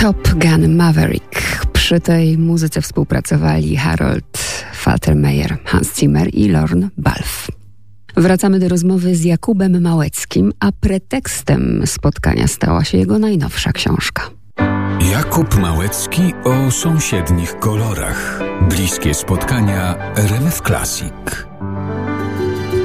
Top Gun Maverick. Przy tej muzyce współpracowali Harold Faltermeyer, Hans Zimmer i Lorne Balf. Wracamy do rozmowy z Jakubem Małeckim, a pretekstem spotkania stała się jego najnowsza książka. Jakub Małecki o sąsiednich kolorach. Bliskie spotkania RMF Classic.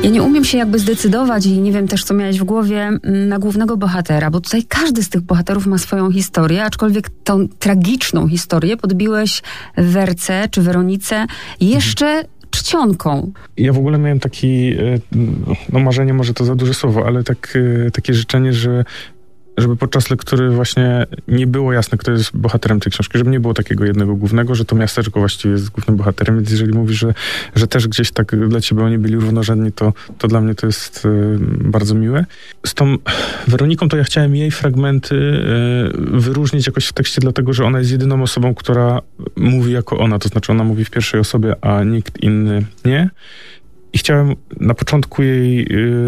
Ja nie umiem się jakby zdecydować i nie wiem też, co miałeś w głowie mm, na głównego bohatera, bo tutaj każdy z tych bohaterów ma swoją historię, aczkolwiek tą tragiczną historię podbiłeś Werce czy Weronice jeszcze czcionką. Ja w ogóle miałem taki, e, no marzenie może to za duże słowo, ale tak, e, takie życzenie, że żeby podczas lektury właśnie nie było jasne, kto jest bohaterem tej książki, żeby nie było takiego jednego głównego, że to miasteczko właściwie jest głównym bohaterem, więc jeżeli mówisz, że, że też gdzieś tak dla ciebie oni byli równorzędni, to, to dla mnie to jest y, bardzo miłe. Z tą Weroniką to ja chciałem jej fragmenty y, wyróżnić jakoś w tekście, dlatego, że ona jest jedyną osobą, która mówi jako ona, to znaczy ona mówi w pierwszej osobie, a nikt inny nie. I chciałem na początku jej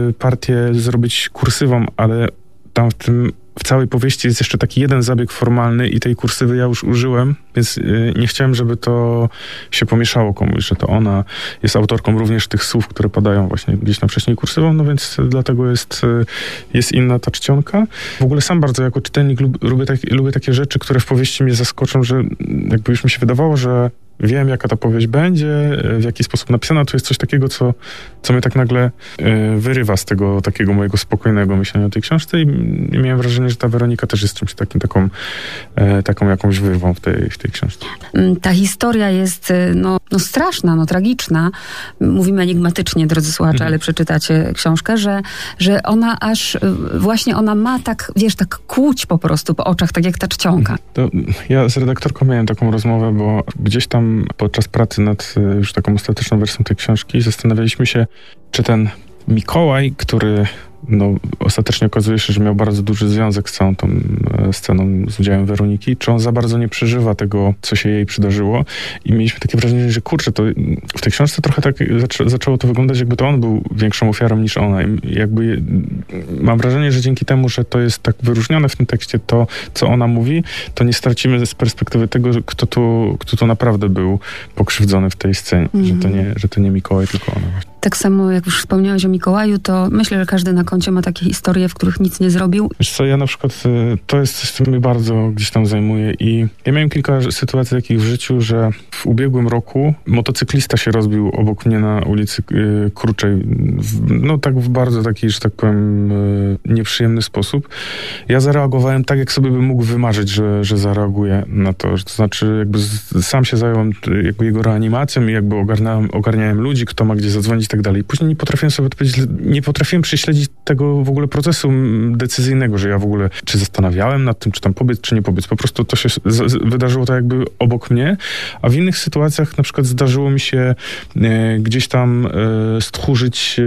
y, partię zrobić kursywą, ale tam w tym w całej powieści jest jeszcze taki jeden zabieg formalny i tej kursywy ja już użyłem, więc y, nie chciałem, żeby to się pomieszało komuś, że to ona jest autorką również tych słów, które padają właśnie gdzieś tam wcześniej kursywą, no więc dlatego jest, y, jest inna ta czcionka. W ogóle sam bardzo jako czytelnik lubię, tak, lubię takie rzeczy, które w powieści mnie zaskoczą, że jakby już mi się wydawało, że wiem, jaka ta powieść będzie, w jaki sposób napisana. To jest coś takiego, co, co mnie tak nagle y, wyrywa z tego takiego mojego spokojnego myślenia o tej książce i, miałem wrażenie, że ta Weronika też jest czymś takim, taką, e, taką jakąś wyrwą w tej, w tej książce. Mm, ta historia jest y, no, no straszna, no tragiczna. Mówimy enigmatycznie, drodzy słuchacze, mhm. ale przeczytacie książkę, że, że ona aż, właśnie ona ma tak, wiesz, tak kłuć po prostu po oczach, tak jak ta czcionka. To ja z redaktorką miałem taką rozmowę, bo gdzieś tam podczas pracy nad e, już taką ostateczną wersją tej książki zastanawialiśmy się, czy ten Mikołaj, który no, ostatecznie okazuje się, że miał bardzo duży związek z całą tą e, sceną z udziałem Weroniki, czy on za bardzo nie przeżywa tego, co się jej przydarzyło i mieliśmy takie wrażenie, że kurczę, to w tej książce trochę tak zaczę, zaczęło to wyglądać, jakby to on był większą ofiarą niż ona i jakby mam wrażenie, że dzięki temu, że to jest tak wyróżnione w tym tekście to, co ona mówi, to nie stracimy z perspektywy tego, kto tu, kto tu naprawdę był pokrzywdzony w tej scenie, mm -hmm. że, to nie, że to nie Mikołaj, tylko ona. Tak samo jak już wspomniałeś o Mikołaju, to myślę, że każdy na koncie ma takie historie, w których nic nie zrobił. Wiesz co, ja na przykład, y, to jest coś, co mnie bardzo gdzieś tam zajmuje i ja miałem kilka sytuacji takich w życiu, że w ubiegłym roku motocyklista się rozbił obok mnie na ulicy y, Kruczej, no tak w bardzo taki, że tak powiem, y, nieprzyjemny sposób. Ja zareagowałem tak, jak sobie bym mógł wymarzyć, że, że zareaguję na to. To znaczy, jakby sam się zająłem jakby jego reanimacją i jakby ogarniałem, ogarniałem ludzi, kto ma gdzie zadzwonić i tak dalej. Później nie potrafiłem sobie odpowiedzieć, nie potrafiłem prześledzić tego w ogóle procesu decyzyjnego, że ja w ogóle czy zastanawiałem nad tym, czy tam pobiec, czy nie pobiec. Po prostu to się wydarzyło tak jakby obok mnie, a w innych sytuacjach na przykład zdarzyło mi się e, gdzieś tam e, stchórzyć e,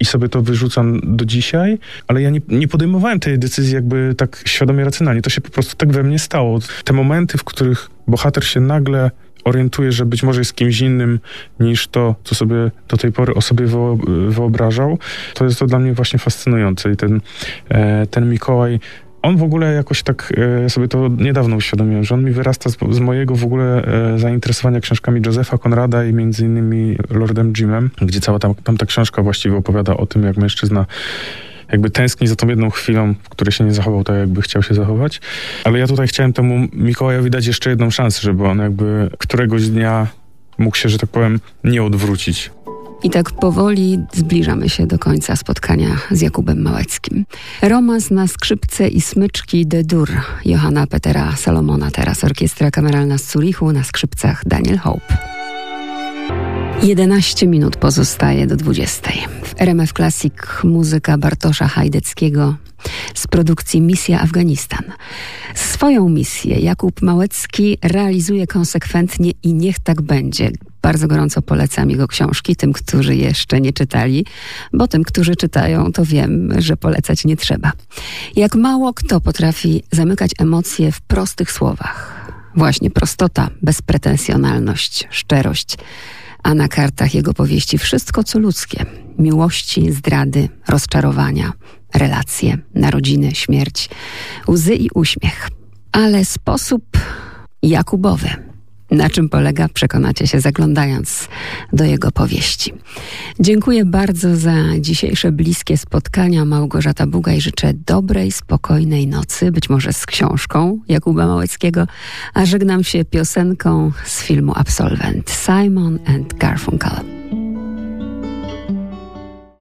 i sobie to wyrzucam do dzisiaj, ale ja nie, nie podejmowałem tej decyzji jakby tak świadomie, racjonalnie. To się po prostu tak we mnie stało. Te momenty, w których bohater się nagle orientuje, że być może jest kimś innym niż to, co sobie do tej pory o sobie wyobrażał, to jest to dla mnie właśnie fascynujące. I ten, e, ten Mikołaj on w ogóle jakoś tak e, sobie to niedawno uświadomiłem, że on mi wyrasta z, z mojego w ogóle e, zainteresowania książkami Josepha Conrada i między innymi Lordem Jimem, gdzie cała tam, tam ta książka właściwie opowiada o tym, jak mężczyzna jakby tęskni za tą jedną chwilą, w której się nie zachował tak, jakby chciał się zachować. Ale ja tutaj chciałem temu Mikołajowi dać jeszcze jedną szansę, żeby on jakby któregoś dnia mógł się, że tak powiem, nie odwrócić. I tak powoli zbliżamy się do końca spotkania z Jakubem Małeckim. Romans na skrzypce i smyczki de Dur Johanna Petera Salomona, teraz Orkiestra Kameralna z Zurichu na skrzypcach Daniel Hope. 11 minut pozostaje do 20. W RMF Classic muzyka Bartosza Hajdeckiego z produkcji Misja Afganistan. Swoją misję Jakub Małecki realizuje konsekwentnie i niech tak będzie. Bardzo gorąco polecam jego książki tym, którzy jeszcze nie czytali, bo tym, którzy czytają, to wiem, że polecać nie trzeba. Jak mało kto potrafi zamykać emocje w prostych słowach. Właśnie prostota, bezpretensjonalność, szczerość a na kartach jego powieści wszystko co ludzkie: miłości, zdrady, rozczarowania, relacje, narodziny, śmierć, łzy i uśmiech. ale sposób Jakubowy. Na czym polega, przekonacie się zaglądając do jego powieści. Dziękuję bardzo za dzisiejsze bliskie spotkania. Małgorzata Bugaj życzę dobrej, spokojnej nocy, być może z książką Jakuba Małeckiego, a żegnam się piosenką z filmu Absolwent Simon and Garfunkel.